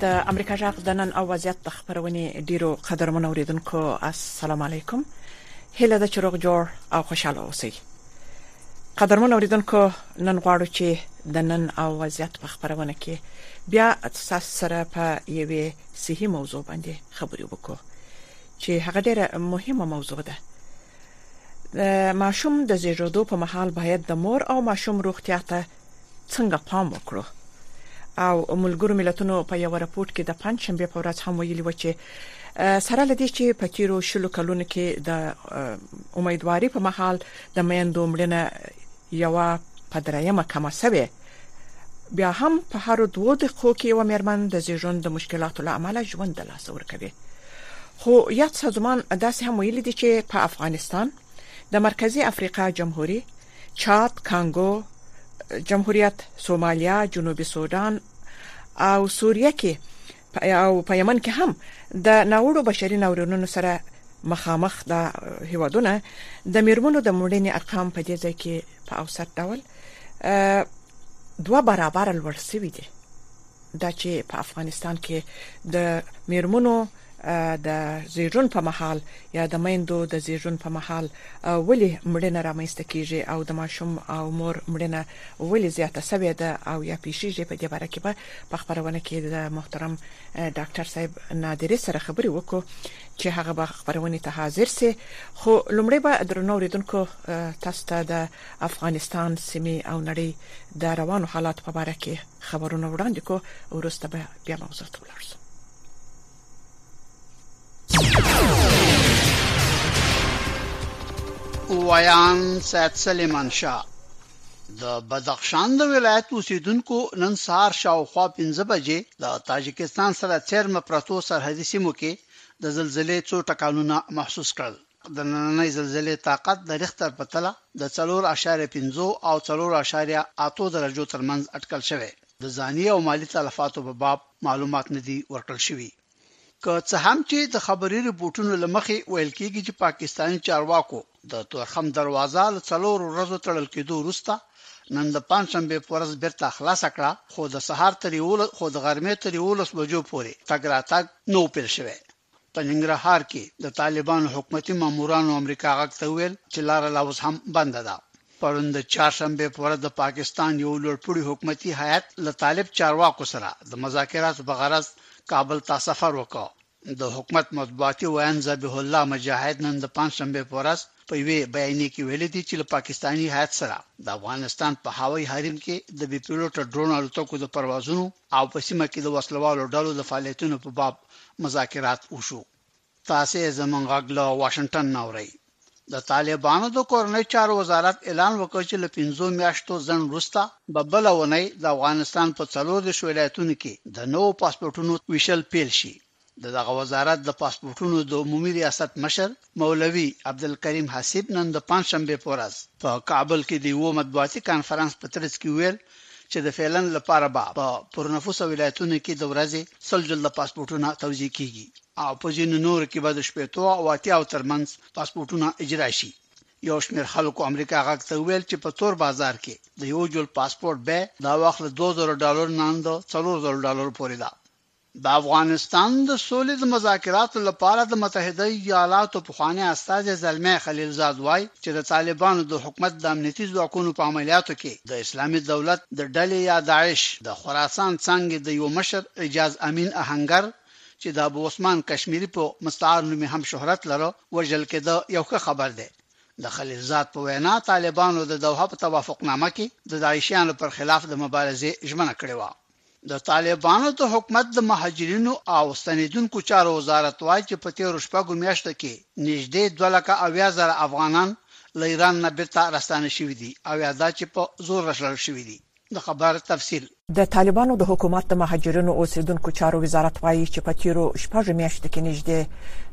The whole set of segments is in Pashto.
د امریکا جغ د نن او وضعیت د خبرونې ډیرو قدرمن اوریدونکو السلام علیکم هله د چروغ جوړ او خوشاله اوسئ قدرمن اوریدونکو نن غواړو چې د نن او وضعیت په خبرونه کې بیا تاسو سره په یوې صحي موضوع باندې خبرې وکړو چې هغه ډیره مهمه موضوع ده ماشوم د زیږیدو په مهال باید د مور او ماشوم روغتیا ته څنګه پام وکړو او ملګرو ملتونو په یو راپور کې د پنځ شنبه په ورځ هم ویلي و چې سره لدی چې په تیرو شلو کلونو کې د امیدواري په مهال د میندو مړینه یو په درېیمه کم شوه بیا هم په هر دوه دقیقو کې یو مېرمن د زیږون د مشکلاتو لامل ژوند له لاسه ورکوي خو یاد سازمان داسې هم ویلي دي چې په افغانستان، د مرکزي افریقا جمهوري، چاد، کانګو جمهوریت، سومالیا، جنوبي سوډان او سوریه کې او په یمن کې هم د ناوړو بشري ناورینونو سره مخامخ دا هیوادونه د میرمنو د مړینې ارقام په دې ځای کې په اوسط ډول دوه برابر لوړ شوي دي دا چې په افغانستان کې د میرمنو د زیږون په مهال یا د میندو د زیږون په مهال ولې مړینه رامنځته کیږي او د ماشوم او مور مړینه ولې زیاته شوې ده او یا پیښیږي په دې باره کې به په خبرونه کې د محترم ډاکټر صاحب نادری سره خبرې وکړو چې هغه به خبرونې ته حاضر سي خو لومړی به درنو اوریدونکو تاسو ته د افغانستان سیمه او نړۍ د روانو حالات په باره کې خبرونه وړاندې کو ورسته به بیا موضوع ته ویان سید سلیمان شاه د بدخشان د ولایت اوسیدونکو نن سهار شاوخوا 15 بجې د تاجکستان سره چیرمه پرتو سرحدي سیمو کې د زلزلې څو ټکانونه محسوس کړل د نننۍ زلزلې طاقت د رختر په تله د 4.5 او 4.8 درجو ترمنځ اټکل شوی د ځاني او مالي تلفاتو په باب معلومات نه دي ورکړل شوي. که څه هم چې د خبري رپوټونو له مخې ویل کیږي چې پاکستاني چارواکو د تورخم دروازه له څلورو ورځو تړل کیدو وروسته نن د پنجشنبې په ورځ بیرته خلاصه کړه خو د سهار تر خو د غرمې تر یوولس بجو پورې تګ راتګ نه و پیل شوی. په ننګرهار کې د طالبانو حکومتي مامورانو امریکا غږ ته وویل چې لاره لا اوس هم بنده ده. پرون د چهارشنبې په ورځ د پاکستان یو لوړپوړي حکومتي هیئت له طالب چارواکو سره د مذاکراتو په غرض کابل ته سفر وکړ. د حکومت مطبوعاتي ویاند ذبیح الله مجاهد نن د پنجشنبې په ورځ په یوې بیانیې کې ویلي دي چې له پاکستاني هیئت سره د افغانستان په هوایي حریم کې د بې پیلوټه ډرون الوتکو د پروازونو او په سیمه کې د وسله والو ډلو د فعالیتونو په باب مذاکرات وشو. تاسې زموږ غږ له واشنګټن نه اورئ. د طالبانو د کورنیو چارو وزارت اعلان وکړ چې له پنځو میاشتو ځنډ وروسته به بله اونۍ د افغانستان په څلور دېرش ولایتونو کې د نوو پاسپورټونو ویشل پیل شي. د دغه وزارت د پاسپورټونو د عمومي ریاست مشر مولوي عبدالکریم حسیب نن د پنجشنبې په ورځ په کابل کې د یوه مطبوعاتي کانفرنس په ترڅ کې وویل چې د فعلن لپاره به په پرنفوسه ولایتونو کې د ورځې سل جلده پاسپورټونه توزیع کیږي او په ځینو نورو کې به د شپېتو او اتیاو ترمنځ پاسپورټونه اجرا شي یو شمېر خلکو امریکا غږ ته وویل چې په تور بازار کې د یو جل پاسپورټ بیه دا وخت له 2000 ډالر نه اند 3000 ډالر پورې ده د افغانستان د سولې د مذاکراتو لپاره د متحده ایالاتو پخوانی استازی زلمی خلیلزاد وايي چې د طالبانو د حکومت د امنیتي ځواکونو په عملیاتو کې د اسلامي دولت د ډلې یا داعش د خراسان څانګې د یوه مشر اعجاز امین اهنګر چې د ابو عثمان کشمیري په مستعار نومې هم شهرت لره وژل کېده یو ښه خبر دی. د خلیلزاد په وینا طالبانو د دوحه په توافقنامه کې د داعشیانو پر خلاف د مبارزې ژمنه کړې وه. د طالبانو د حکومت د مهاجرینو او ستنېدونکو چارو وزارت وايي چې په تېرو شپږو میاشتو کې نږدې دوه لکه اویا زره افغانان له ایران نه بېرته راستانه شوي دي او یا دا چې په زور راشړل شوي دي. د خبر تفصیل. د طالبانو د حکومت د مهاجرینو او اوسېدونکو چارو وزارت وايي چې په تېرو شپږو میاشتو کې نږدې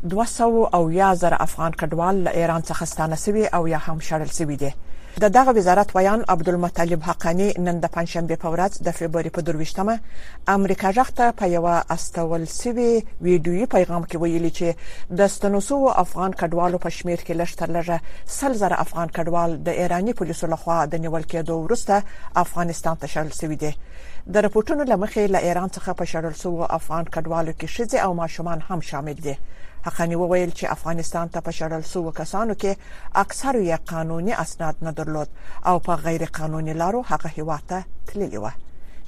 دوه سوه او اویا زره افغان کډوال له ایران څخه ستانه شوي او یا هم شړل شوي دي. د دغه وزارت ویاند عبدالمطلب حقاني نن د پنجشنبې په ورځ د فبروري په درویشت مه امریکا غږ ته په یوه استول شوي ویډیويي پیغام کې ویلي چې د ستنو شوو افغان کډوالو په شمیر کې لږ تر لږه سل زره افغان کډوال د ایراني پولیسو لخوا د نیول کېدو وروسته افغانستان ته شړل شوي دي. د رپوټونو له مخې له ایران څخه په شړل شوو افغان کډوالو کې ښځې او ماشومان هم شامل دي. حقاني وویل چې افغانستان ته په شړل شوو کسانو کې اکثرو یې قانوني اسناد نه درلود او په غیر قانوني لارو هغه هیواد ته تللي وه.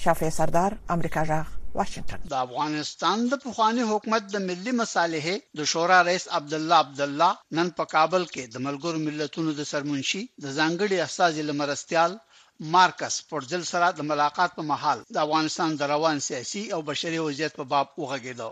شافع سردار، امریکا غږ، واشنګټن. د افغانستان د پخواني حکومت د ملي مصالحې د شورا رئیس عبدالله عبدالله نن په کابل کې د ملګرو ملتونو د سرمنشي د ځانګړي استازي له مرستیال مارکس پورځل سره د ملاقات په مهال د افغانستان د روان سیاسي او بشري وضعیت په باب وغږېده.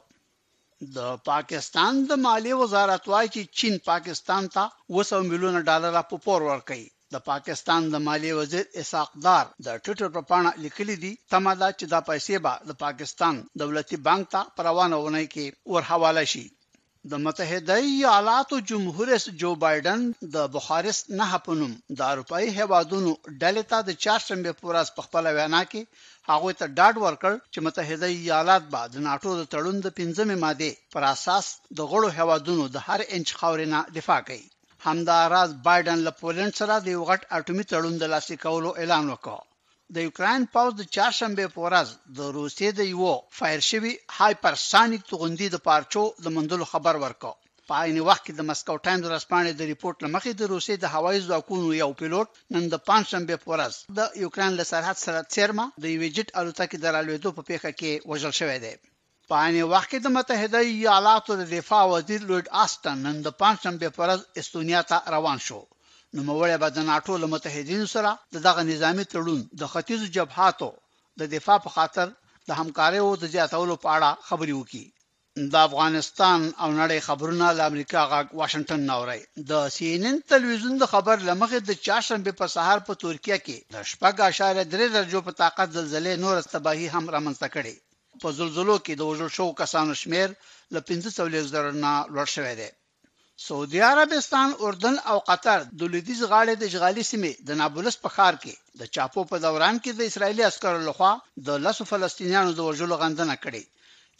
د پاکستان د مالیې وزارت وايي چې چین پاکستان ته اووه سوه میلیونه ډالره په پور ورکوي. د پاکستان د مالیې وزیر اسحاق دار د ټویټر په پاڼه لیکلي دي، تمه ده چې دا پیسې به د پاکستان دولتي بانک ته په روانه اونۍ کې ورحواله شي. د متحده ایالاتو جمهوررئیس جو بایډن د بخارست نهه په نوم د اروپايي هېوادونو ډلې ته د چهارشنبې په ورځ په خپله وینا کې هغوی ته ډاډ ورکړ چې متحده ایالات به د ناټو د تړون د پنځمې مادې پر اساس د غړو هېوادونو د هر انچ خاورې نه دفاع کوي همدا راز بایډن له پولنډ سره د یو غټ اټومي تړون د لاسلیک کولو اعلان وکړ د یوکراین پوځ د چهارشنبې په ورځ د روسیې د یوه فایر شوي هایپر سانیک توغندي د پارچو د موندلو خبر ورکړ. په عین وخت کې د مسکو ټایمز ورځپاڼې د رپوټ له مخې د روسیې د هوایي ځواکونو یو پیلوټ نن د پنجشنبې په ورځ د یوکراین له سرحد سره څېرمه د یوې جیټ الوتکې د رالوېدو په پېښه کې وژل شوی دی. په عین وخت کې د متحده ایالاتو د دفاع وزیر لوید آسټن نن د پنجشنبې په ورځ استونیا ته روان شو. نوموړی به د ناټو له متحدینو سره د دغه نظامي تړون د ختیځو جبهاتو د دفاع په خاطر د همکاریو د زیاتولو په اړه خبرې وکړي. د افغانستان او نړۍ خبرونه له امریکا غږ واشنګټن نه اورئ. د سي ان ان تلویزیون د خبر له مخې د چهارشنبې په سهار په ترکیه کې د شپږ اعشاریه درې درجو په طاقت زلزلې نوره تباهي هم رامنځته کړې. په زلزلو کې د وژل شوو کسانو شمیر له 45 زره نه لوړ شوی دی سعودي عربستان، اردن او قطر د لویدیځ غاړې د اشغالي سیمې د نابلس په ښار کې د چاپو په دوران کې د اسرایلي عسکرو لخوا د لسو فلسطینیانو د وژلو غندنه کړې.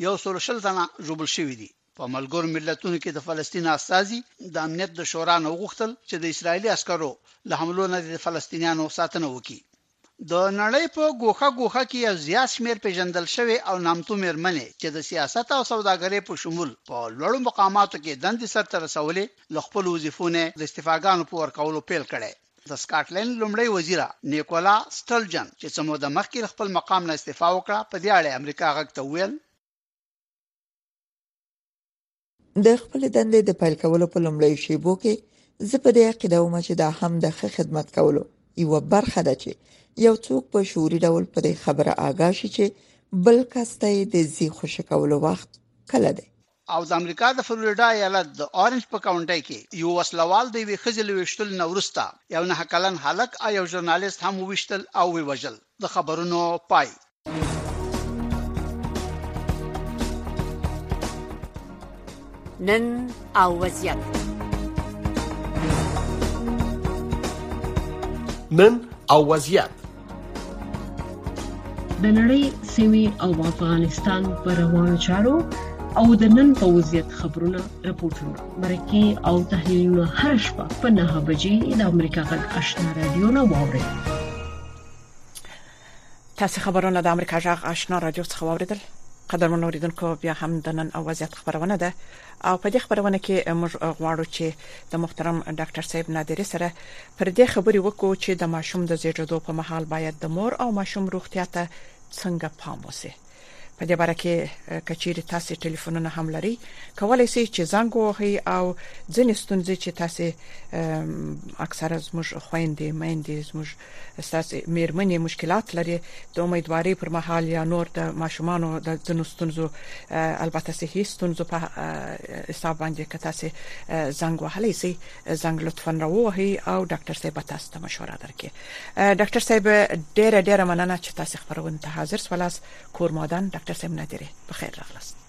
یو سل شل تنه ژوبل شوي دي. په ملګرو ملتونو کې د فلسطین استازي د امنیت د شورا نه وغوښتل چې د اسرایلي عسکرو له حملو نه د فلسطینیانو ساتنه وکړي. د نړۍ په ګوښه ګوښه کې یو زیات شمېر پېژندل شوې او نامتو مېرمنې چې د سیاست او سوداګرۍ په شمول په لوړو مقاماتو کې دندې سرته رسولې، له خپلو وظیفو نه د استعفاګانو په ورکولو پیل کړی. د سکاټلنډ لومړۍ وزیره نیکولا سټرجن چې څه موده مخکې له خپل مقام نه استعفا وکړه، په دې اړه یې امریکا غږ ته وویل، د خپل دندې د پیل کولو په لومړیو شیبو کې زه په دې عقیده وم چې دا هم د ښه خدمت کولو یو برخه ده چې یو څوک په شعوري ډول په دې خبره آگاه شي چې بل کس ته د زی خوش کولو وخت کله دی او د امریکا د فلوریډا ایالت د اورنج په کاونټي کې یو وسلوال د یوې ښځې له ویشتلو نه وروسته یو نه کلن هلک او یو ژورنالیست هم وویشتل او ویې وژل د خبرونو پای نن او وضعیت نن او وضعیت د نړۍ سیمې او افغانستان پر روانو چارو او د نن په وضعیت خبرونه راپورټونه مرکه او تحلیلونه هر شپه په 9 بجې د امریکا غږ آشنا رادیو نه واورئ تاسو خبرونه د امریکا جغ آشنا رادیو څخه واوریدل قدرمن اوریدونکو بیا هم د نن او وضعیت خبرونه ده او په دې خبرونه کې موږ غواړو چې د محترم ډاکټر صاحب نادری سره پر دې خبرې وکړو چې د ماشوم د زیږیدو په مهال باید د مور او ماشوم روغتیا ته څنګه پام وشي په دې باره کې کچېری تاسو ټلیفونونه هم لري کولای شئ چې زنګ ووهئ او ځینې ستونزې چې تاسو اکثره زموږ خويندې میندې زموږ تاسو میرمنې مشکلات لري د امیدوارۍ پر مهال یا نور د ماشومان د ځینو ستونزو البته صحي ستونزو په حساب باندې که تاسو زنګ وهلی شئ زنګ لطفا راووهي او ډاکټر صاحب تاسو ته مشوره درکړي ډاکټر صاحب ډیره ډیره مننه چې تاسو خبرونه ته حاضر سولاس کور مادان ډاکټر صاحب ندیره بخیر راغلاست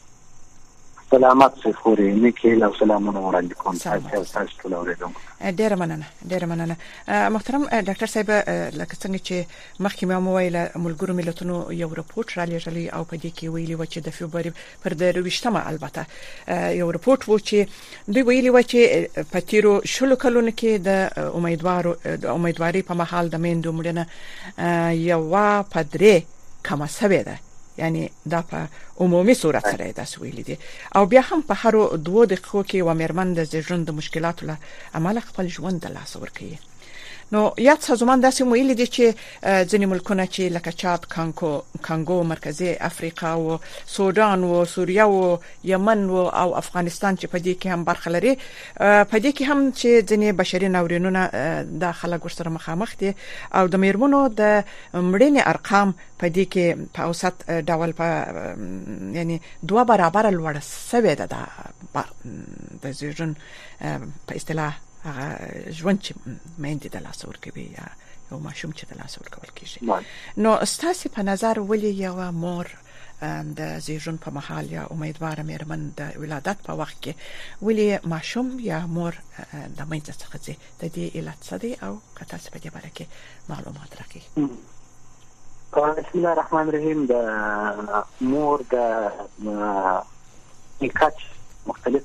سلامات سي خوري نیکی له سلامونه وړاندې کوم تاسو تاسو ټول اوریدم ډیر مننه ډیر مننه محترم ډاکټر صاحب لکه څنګه چې مخکې مې هم ویل ملګرو ملتونو یو رپورت را لېږلی او په دې کې ویلي و چې د فبروري پر درویشتمه البته یو رپورټ وو چې دوی ویلي و چې په تیرو شلو کلونو کې د امیدوارو د امیدواري په محل د میندو مړینه یو په درې کمه شوې ده یعنی دا په عمومي صورت سره دا سویل دي او بیا هم په هر دوه دقیقو کې و مېرمن د زیږون د مشکلاتو له امله خپل ژوند د لاس ورکړي نو یاد سازمان داسې ویلي دي چې ځینې ملکونه چې لکه چاد، کانکو، کانګو، مرکزی افریقا او سودان او سوریه او یمن او افغانستان چې په دې کې هم برخه لري په دې کې هم چې ځینې بشري ناورینونه د خلک ورسره مخامخ دي او د میرمنو د مړینې ارقام په دې کې په اوسط ډول په یعنی دوه برابر لوړ سوی ده د زیږون په اصطلاح هغه ژوند چې مېندې د لاس ورکوي یا یو ماشوم چې د لاس ورکول کیږي نو ستاسو په نظر ولې یو مور د زیږون په محل یا امیدواره مېرمن د ولادت په وخت کې ولې ماشوم یا مور د مېندې څخه ځي د دې علت څه دی او که تاسو په دې اړه کې معلومات راکړئ بسم الله الرحمن الرحیم د مور د نکاح مختلف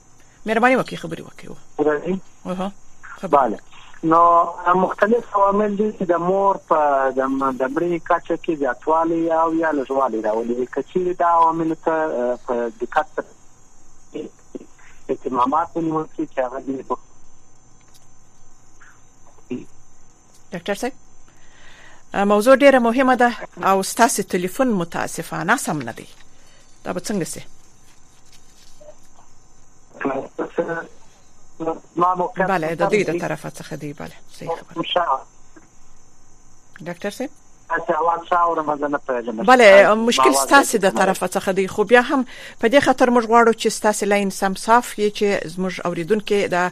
مهرباني وکړئ خبري وکړئ راځي اها بله نو مختلف عوامل دي چې د مور په د مړې کچه کې زیاتوالی او یا لږوالی راولي که چیرې دا عوامل ته په دقت سره اهتمامات ونیول شي چې هغه د ډاکټر صاحب موضوع ډیره مهمه ده او ستاسو ټلیفون متاسفانه سم نه دی دا به څنګه سي بله د دې د طرفه څخه دی بله صحیح خبره ډاکټر صاحب بله مشکل ستاسو د طرفه څخه دی خو بیا هم په دې خاطر موږ غواړو چې ستاسو لاین سم صاف یې چې زموږ اوریدونکو د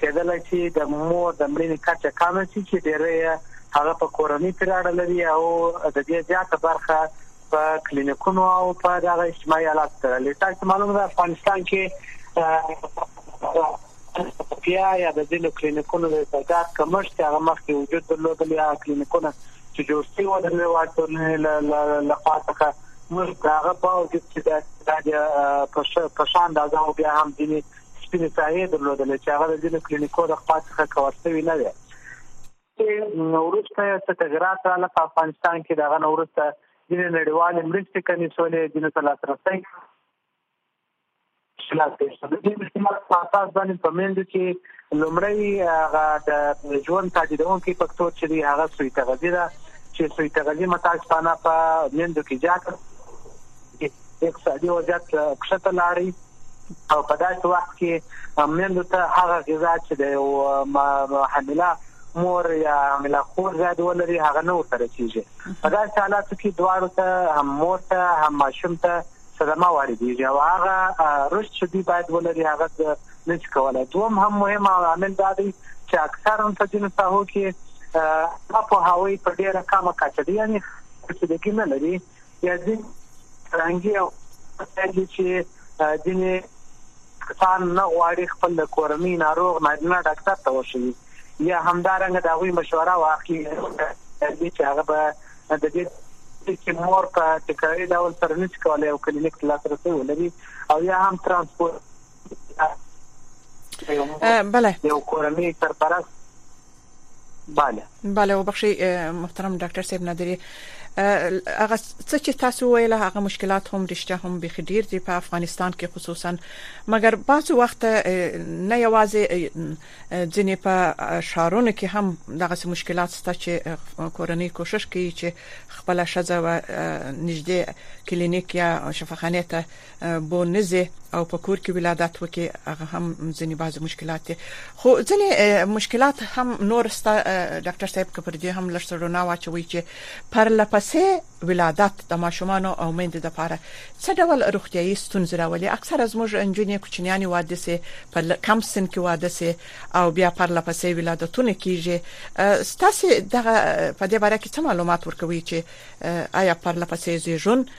کېدلای شي د مور د مړینې کچه کمه شي چې ډېری یې هغه په کورنۍ پورې اړه لري او د دې زیاته برخه په کلینیکونو او په دغه اجتماعي حالات سره لري تاسو معلومه ده افغانستان کې بیا یا د ځینو کلینیکونو د استعداد کمښت هغه مخکې وجود درلودل یا کلینیکونه چې جوړ شوي وو د نړیوال ټولنې له خوا څخه موږ د هغه باوجود چې د استعداد په شان اندازه بیا هم ځینې سپینې ساحې درلودلې چې هغه د ځینو کلینیکو د خوا څخه کور شوې نه وې چې وروسته یې څه تغیرات راغله په افغانستان کې د هغه نه وروسته ځینې نړیوالې مرستې کمې شولې ځینو ته لاسرسی شلات دی د دې مشکلات په اساس باندې په مېندو کې لومړی هغه د ژوند تهدیدونکي فکتور چې دی هغه سوی تغذیه ده چې سوی تغذیه متاسفانه په مېندو کې زیاته اقتصادي وضعیت کښته لاړی او په داسې وخت کې میندو ته هغه غذا چې د یو حامله مور یا حامله خور زیاد ولري هغه نه ورته رسیږي په داسې حالاتو کې دواړو ته هم مور ته هم ماشوم ته صدمه واردېږي او هغه رشد چې دوی باید ولري هغه نشي کولای دوم هم مهم عامل دا دی چې اکثرا په ځینو ساحو کې په هوایي په ډېره کمه کچه دی یعنی رسیدګي نه لري یا ځین رنګي او ستاسو چې ځینې کسان نه غواړي خپل کورنۍ ناروغ نارینه ډاکټر ته وشي یا همدارنګه د هغوی مشوره واخلي چې هغه به د دې چې مور په تکراري ډول سره نشي کولای او کلینیک ته لاسرسی ولري او یا هم ترانسپورت بله یو کورنۍ سرپرست بله بله وبخشي محترم ډاکټر صاحب نادری هغه څه چې تاسو ویل هغه مشکلات هم رښتیا هم به ډیر دی په افغانستان کې خصوصا مګر بعض وخت نه یوازې ځینې په شارونو کې هم دغه مشکلات ست چې کورنۍ کوشش کوي چې خپل شزه و نږدې کلینیک یا شفاخانه ته بو نزه او په کور کې ولادت وکي هغه هم ځنی بعضی مشکلات دي خو ځنی مشکلات هم نور ستا ډاکټر صاحب که پر دې هم لږ سړونا واچوي چې پر لپسې ولادت د ماشومان او میند د پاره څه ډول روغتيایي ستونزې راولي اکثر از موږ انجونې کوچنیان واده سي په کم سن کې واده سي او بیا پر لپسې ولادتونه کیږي ستاسو دغه په دې باره کې څه معلومات ورکوي چې آیا پر لپسې زیږون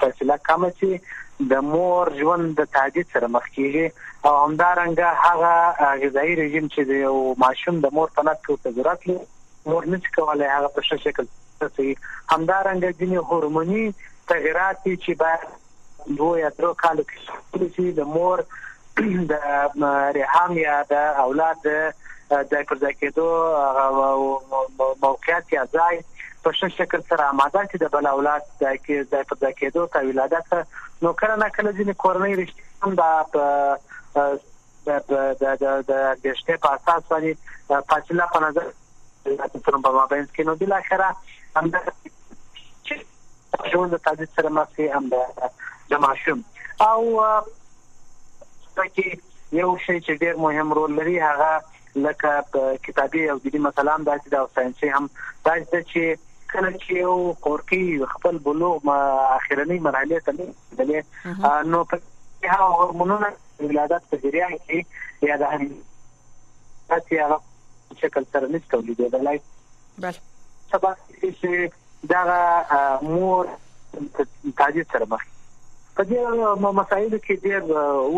فاصله کمه شي د مور ژوند د تهدید سره مخ کیږي او همدارنګه هغه غذایي رژیم چې د یو ماشوم د مور په نس کې ورته ضرورت لري مور نشي کولی هغه په ښه شکل رسوي همدارنګه ځینې هورموني تغیرات چې باید دوه یا درو کالو کې شي د مور د ریحام یا د اولاد د ځای پر ځای کېدو موقعیت یا ځای په ښه شکل سره آماده چې د بل اولاد ځای کې ځای پر ځای کېدو ته ولادت ته نو کله نه کله ځینې کورنۍ رښتیا هم دا په د اندېښنې په اساس باندې فاصله په نظر سره په مابین کې نو بالاخره همدا ژوند د تاجد سره مخکې هم ده د ماشوم او پکې یو شی چې ډیر مهم رول لري هغه لکه کتابي او دیني مسلام داسې د ساينسي هم داسې چې کله چې یو خورکی خپل بلوغ اخیرنۍ مرحله ته نه نو په هغه هورمونونه ولادت په جریان کې یا د هغه شکل سره نشته ولیدلای بله سبا چې دغه مور تاجر سره مخ په دې مسایلو کې ډېر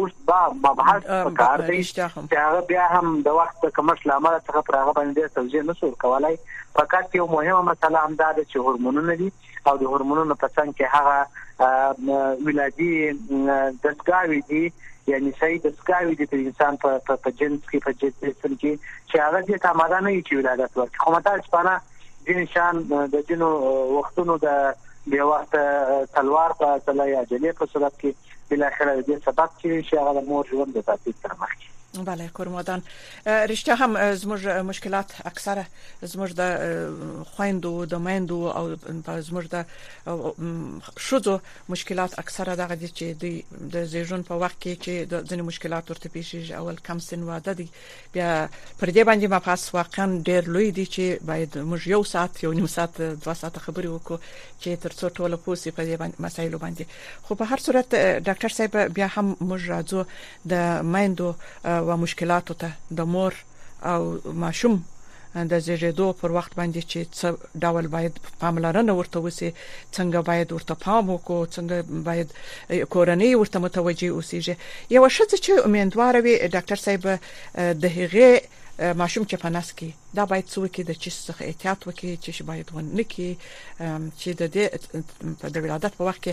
اوس با مبحث پکار دی چې هغه بیا هم د وخت د کمښت لامل څخه پر هغه باندې توجیه نه سور کولای فقط یو مهمه مسله هم دا ده چې هورمونونه دي او د هورمونونو په څنګ کې هغه ولادي دستګاوې دي یعنی صحیح دستګاوې دي د انسان په په جنس کې په جسم کې چې هغه دې ته آماده نه وي چې ولادت ورکړي خو متاسفانه ځینې شان د ځینو وختونو د بې وخته تلوار په اصله یا جلې په صورت کې بل اخر د سبب کې شي هغه مور ژوند د تاسیس تر مخ کې بله کورمادان رښتیا هم زموږ مشکلات اکثره زموږ د خویندو د میندو او زموږ د ښځو مشکلات اکثره دغه دي چې دوی د زیږون په وخت کې چې د ځینې مشکلات ورته پیښیږي اول کم سن واده دي بیا پر دې باندې مبحث واقعا ډیر لوی دي چې باید موږ یو ساعت یو نیم ساعت دوه ساعت خبرې وکړو چې ترڅو ټول پوسی په دې باندې مسایلو باندې خو په هر صورت ډاکټر صاحب بیا هم موږ راځو د میندو و مشکلاتو ته د مور او ماشوم د زیږیدو پر وخت باندې چې څه ډول باید پاملرنه ورته وسی څنګه باید ورته پام وکړو څنګه باید کورنۍ ورته متوجه اوسېږي یو شځه چې امیندوار وي ډاکټر صاحب د هغه ماشوم چې په نس کې دا باید څه وکړي د چی څخه احتیاط وکړي چې باید ونه کړي چې د دې د ولادت په وخت کې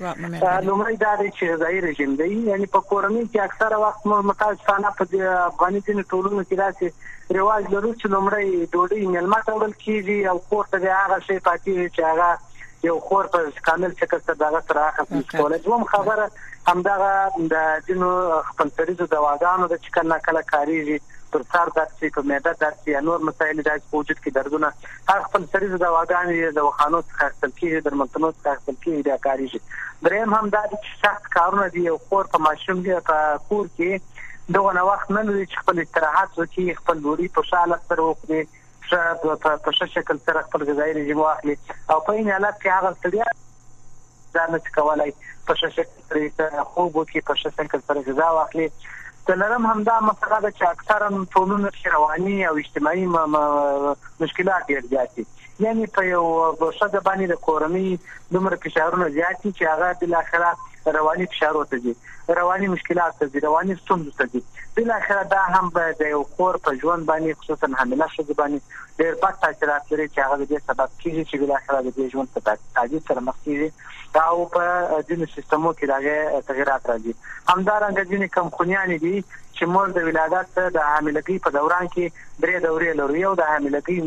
لومړی دا دی چې غذایي رژیم دی یعنی په کورنۍ کې اکثره وخت موږ متاسفانه په افغاني ځینو ټولنو کې داسې رواج لرو چې لومړی ډوډۍ میلمه ته وړل کېږي او کور ته بیا هغه شی پاتېږي چې هغه یو خور په کامل شکل سره دغه سره اخلي نشي کولای دوم خبره همدغه د ځینو خپلسریزو دواګانو د چې کله کله کارېږي پر سر درد شي په معده درد شي یا نور مسایل داسې په وجود کې دردونه هغه خپل سريزې دواګانې يې د وخانو څخه اخيستل کېږي، درملتونو څخه اخيستل کېږي، بيا کارېږي. درېيم هم دا دی چې سخت کارونه دي، يو خور په ماشوم دې په کور کې دوغونه وخت نه لري چې خپل استراحت وکړي، خپل ډوډۍ په ښه حالت سره وخوري، ښه په ښه شکل سره خپل غذايي رژيم واخلي او په عين حالت کې هغه ستړيا. دا نشي کولای په ښه شکل سره ته خوب وکړي په ښه شکل سره غذا واخلي څلورم همدا مسله ده چې اکثرا ټولنه کې رواني او اجتماعي مشکلات ډېر زیات دي یعنی په یو ښځه باندې د کورنۍ دومره فشارونه زیات دي چې هغه بالاخره رواني فشارو ته دي رواني مشکلات ته دي رواني ستونزو ته دي بالاخره دا هم د یو کور په ژوند باندې خصوصا حامله ښځه باندې ډېر بد تاثیرات لري چې هغه د دې سبب کیږي چې بل اخر د دې ژوند په تعدیل سره مخ کیږي دا او په دیني سیستمو کې دغه تغیرات راځي همدارنګه ځینې کم خونیان دي چې مور د ولادت د حاملګۍ په دوران کې درې دورې لري یو د حاملګۍ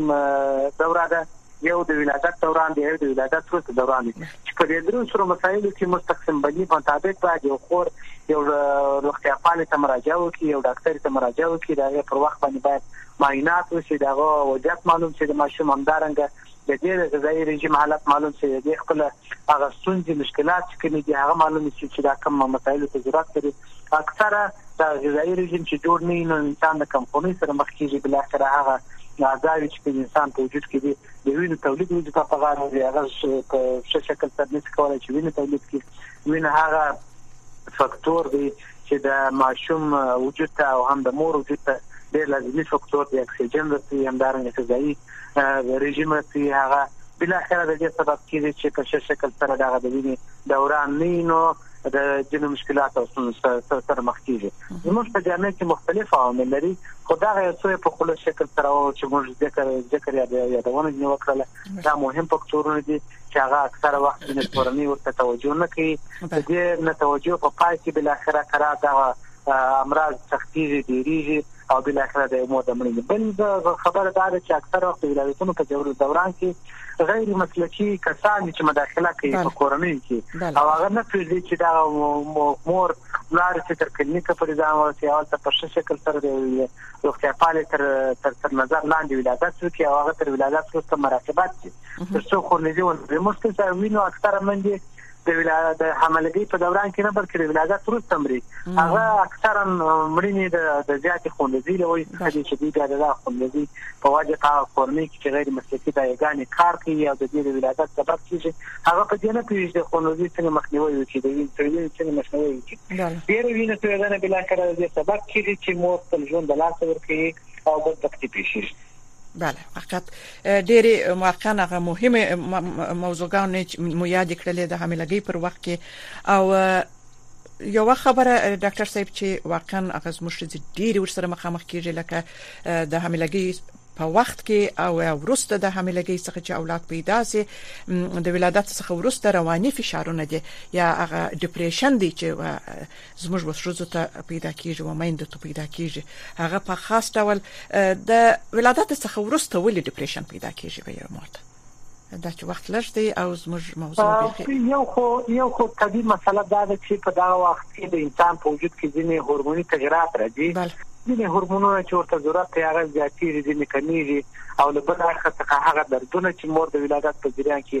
دوره ده یو د ولادت دوران دی یو د ولادت وروسته دوران دی چې په دې درو سره مسایلو کې مستقیم بندي په مطابق باید یو خور یو روغتیا پالې ته مراجعه وکړي یو ډاکټر ته مراجعه وکړي دا یې پر وخت باندې باید معاینات وشي د هغه وضعیت معلوم شي د ماشوم همدارنګه د دې د غذایي رژیم حالت معلوم شي د دې خپل هغه ستونزې مشکلات چې کومې دي هغه معلوم شي چې دا کوم مسایلو ته ضرورت لري اکثره دا غذایي رژیم چې جوړ نه نو انسان د کمخونۍ سره مخ کیږي بل اخر هغه غذاوي چې په انسان په وجود کې دي د وینې تولید وجود په غاړه دی هغه په څه شکل سره نشي کولای چې وینې تولید کړي وینه هغه فاکتور دی چې د ماشوم وجود ته او هم د مور وجود ته ډېر لازمي فکتور دی اکسیجن رسي همدارنګه غذایي رژیم رسي هغه بالاخره د دې سبب کېږي چې په ښه شکل سره دغه د وینې دوران نه وي نو د ځینو مشکلات او ستونزو سره مخ کیږي زموږ په جامعه کې مختلف عوامل لري خو دا یو څه په خله شکل سره او چې موږ ذکر ذکر یادونه وکړه دا مهم فکتورونه دي چې هغه اکثره وخت د کورنۍ ورته توجه نه کوي د دې نه توجه په پای کې بل اخره کرا دا امراض سختيږي ډیریږي او بل اخره د مور د مړینې بل خبره دا ده چې اکثره وخت ولایتونو په جوړو دوران کې غیر مسلکي کسان چې مداخله کوي په کورنۍ کې او هغه نه پېژني چې دا مور لار چې تر کلینیک پر ځان ورسي او تر پښه شکل سره دی روغتیا پالې تر تر نظر لاندې ولادت وکړي او هغه تر ولادت وروسته مراقبت شي تر څو خورلېدې ولري موږ ته چې وینو اکثره مندي د ولادت د حاملګۍ په دوران کې نه بلکې د ولادت وروسته مري هغه اکثرا مړینې د د زیاتې خونځي له وجې څخه دي چې دوی بیا د خونځي په وجه په کورنۍ کې چې غیر مسلکي دایګانې کار کوي او د دې د ولادت سبب کیږي هغه په دې نه پیژ د خونځي څخه مخنیوي وکړي د وینې تویدنې څخه مخنیوي وکړي ډیر وینې تویدنه بل اخر د سبب کیږي چې مور خپل ژوند د لاس ورکړي او بل تکلیف شي بله فقط ډېری موقعا هغه مهمه موضوعګان مو یاد کړلې د حاملګۍ پر وخت کې او یو خبره ډاکټر صاحب چې واقعا هغه زموږ چې ډېری ورسره مخامخ کیږي لکه د حاملګۍ په وخت کې او ورسته د حاملګۍ څخه چې اولاد پیدا سي د ولادت څخه ورسته رواني فشارونه دي یا هغه ډیپریشن دي چې زموږ وس ښځو ته پیدا کیږي و میندو ته پیدا کیږي هغه په خاص ډول د ولادت څخه ورسته ولې ډیپریشن پیدا کیږي به یو ماته دا چې وخت لږ دی او زموږ موضوع به یو خو یو خو طبي مسله دا ده چې په دا وخت کې د انسان په وجود کې ځینې هورموني تغیرات راځي ځینې هورمونونه چې ورته ضرورت یې هغه زیاتېږي ځینې کمیږي او له بل اړخه څخه هغه دردونه چې مور د ولادت په جریان کې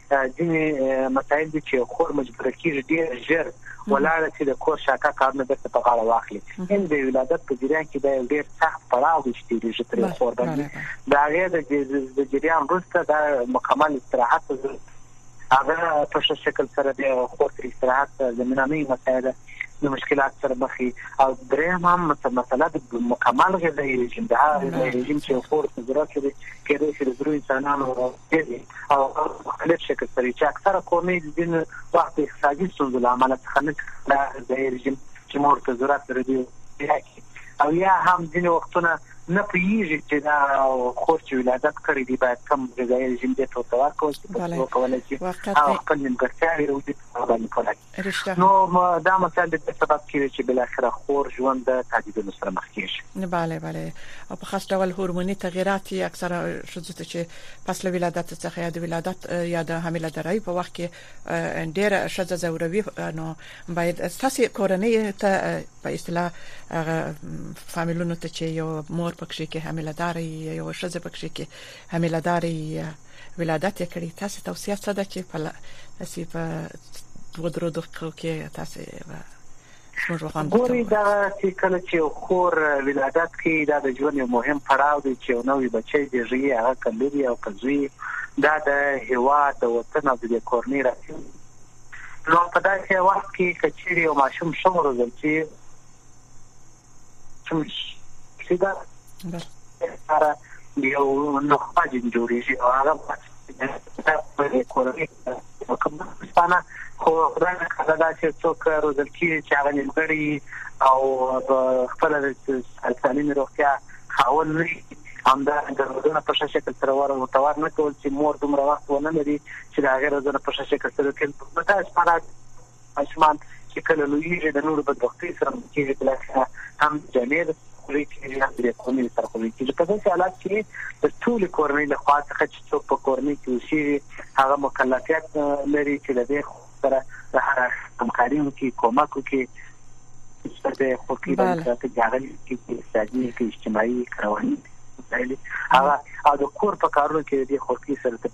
ځینې مسایل دي چې خور مجبوره کیږي ډیر ژر ولاړه چې د کور شاکه کارونه درته په غاړه واخلي ان د ولادت په جریان کې دا یو ډیر سخت پړاو دی چې تیریږي پر خور باندې دا غیر د جریان وروسته دا مکمل استراحت هغه په څه شکل سره د خور تر استراحت زمينه نه مسایل د مشکلات سره مخ او دریم هم مسله د مکمل غذایی رژیم دا غذایی رژیم چې خور ضرورت لري کېدای شي د درو انسانانو ډېری او مختلف شکل سره چې اکثره کورنۍ د دین وخت اقتصادي ستونزو له امله څخه نه دا رژیم چې مور ته ضرورت لري او یا هم ځینې وختونه نه پیږي چې دا خور چې ولادت کړی دی باید کوم غذایي رژیم دې ته ورکول شي چې وکولای شي او خپل نیمګړتیاوې وجود باندې پوره رشته نو دا مثال د سبب کیږي چې بل اخر خور ژوند د تهدیدونو سره مخ کیږي bale bale او په خاص ډول هورموني تغیرات یې اکثره شوځي ته چې پس له ولادت څخه یا د ولادت یا د حامله درای په وخت کې ډېر شزه زوروي نو باید تاسو کورنۍ ته په اصطلاح فامیلونو ته چې یو مور پکې کې حامله دار یو شزه پکې کې اميله دار يي ولادت يي کړي تاسي توصيه څه ده چي په داسي په دوه درو دقيقو کي تاسي زموږ وخوان ګوري دا چې کله چې خور ولادت کوي دا د ژوند یو مهم پړاو دی چې یو نوی بچی زیږوي هغه که لور او که زوی دا د هیواد د وطن او د کورنۍ راتلونکی نو په داسې وخت کې که چیرې یو ماشوم ښه وروزل شي سیده سره یو نخبه جوړیږي او هغه دا په کورنۍ کومستانه خو خدای نه کړه دا چې څوک روزل کیږي چې هغه نیمګړی او خپل د تعلیم روغتیا خاون نه همدا د روزنه په شکل سره وره متوار نه کول چې مور دومره وخت ونه لري چې د هغه روزنه په شکل سره کې په تاسو ماشومان چې کله لویږي د نورو بدبختیو سره مخ کېږي بالاخره هم جامې د خولې کېږي هم د کورنۍ سره خولې کېږي په داسې حالات کې د ټولې کورنۍ له خوا څخه چې څوک په کورنۍ کې اوسېږي هغه مکلفیت لري چې له دې سره د هر همکاري وکړي کومک وکړي چې د خوکي د ساتي جاغلي کې اقتصادي کې اجتماعي کرواني هغه او د کور په کارونو کې د خوکي سره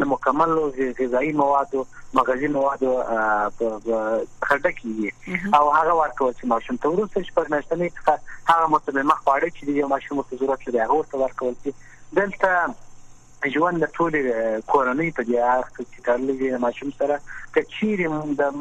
د مکملو غذایی موادو مغذي موادو څخه ډکې وي او هغه ورکول چې ماشوم ته ورسته شپږ میاشتې څخه هغه متممه خواړه چې د یو ماشوم ته ضرورت لري هغه ورته ورکول شي دلته ژوند د ټول کورنۍ په دې اړه چې تړلې دي ماشوم سره کچېرې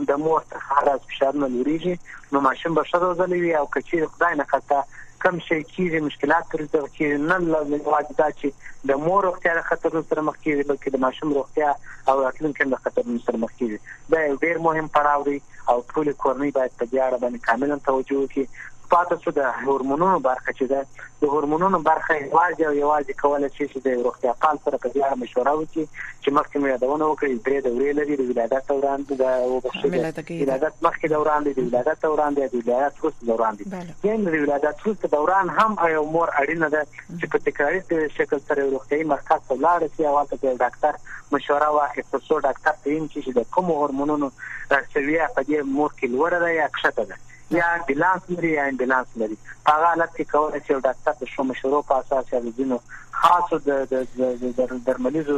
د مور څخه هر څه فشار نه لوريږي نو ماشوم به ښه روزل وي او کچېرې خدای نه خطا کم شي کیږي مشکلات پر دغه کیږي نن لا واجب دا چې د مور روغتیا د خطرونو سره مخ کیږي بلکې د ماشوم روغتیا او راتلونکي د خطرونو سره مخ کیږي دا یو ډیر مهم پړاو دی او ټول کورنۍ باید په دې اړه باندې کاملا توجه وکړي پاتې شو د هورمونونو برخه چې ده د هورمونونو برخه یوازې او یوازې کولای شي چې د روغتیا پال سره په دې اړه مشوره وکړي چې مخکې مې یادونه وکړي درې دورې لري د ولادت دوران د ولادت مخکې دوران دی د ولادت دوران دی د ولادت وروسته دوران دی دویم له ولادت وروسته دوران هم یو مور اړینه ده چې په تکراري شکل سره یو روغتیايي مرکز ته ولاړه شي او هلته د یو ډاکتر مشوره واخلي تر څو ډاکتر تعین کړي چې د کومو هورمونونو سویه په دې مور کې لوړه ده یا کښته ده یا بلانس لري یا امبلانس لري په هغه حالت کې کولای شي یو ډاکتر د ښو مشورو په اساس یا د ځینو خاصو د درملیزو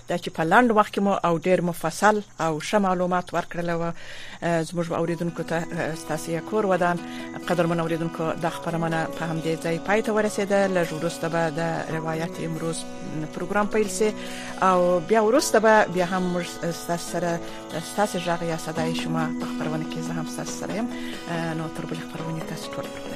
دا چې په لنډ وخت کې مو او ډیر مفصل او ښه معلومات ورکړل و زموږ اوریدونکو ته ستاسو کور ودان قدرمن اوریدونکو د خبرمنه په هم دې ځای پای ته ورسیده لږ ورسته به د روایت امروز پروګرام پیل سي او بیا ورسته به بیا هم موږ ستاسو سره ستاسو ژغ یا صداي شما په خبرونه کې زه هم ستاسو سره يم نو تر بل خبرونه تاسو ټول په خپل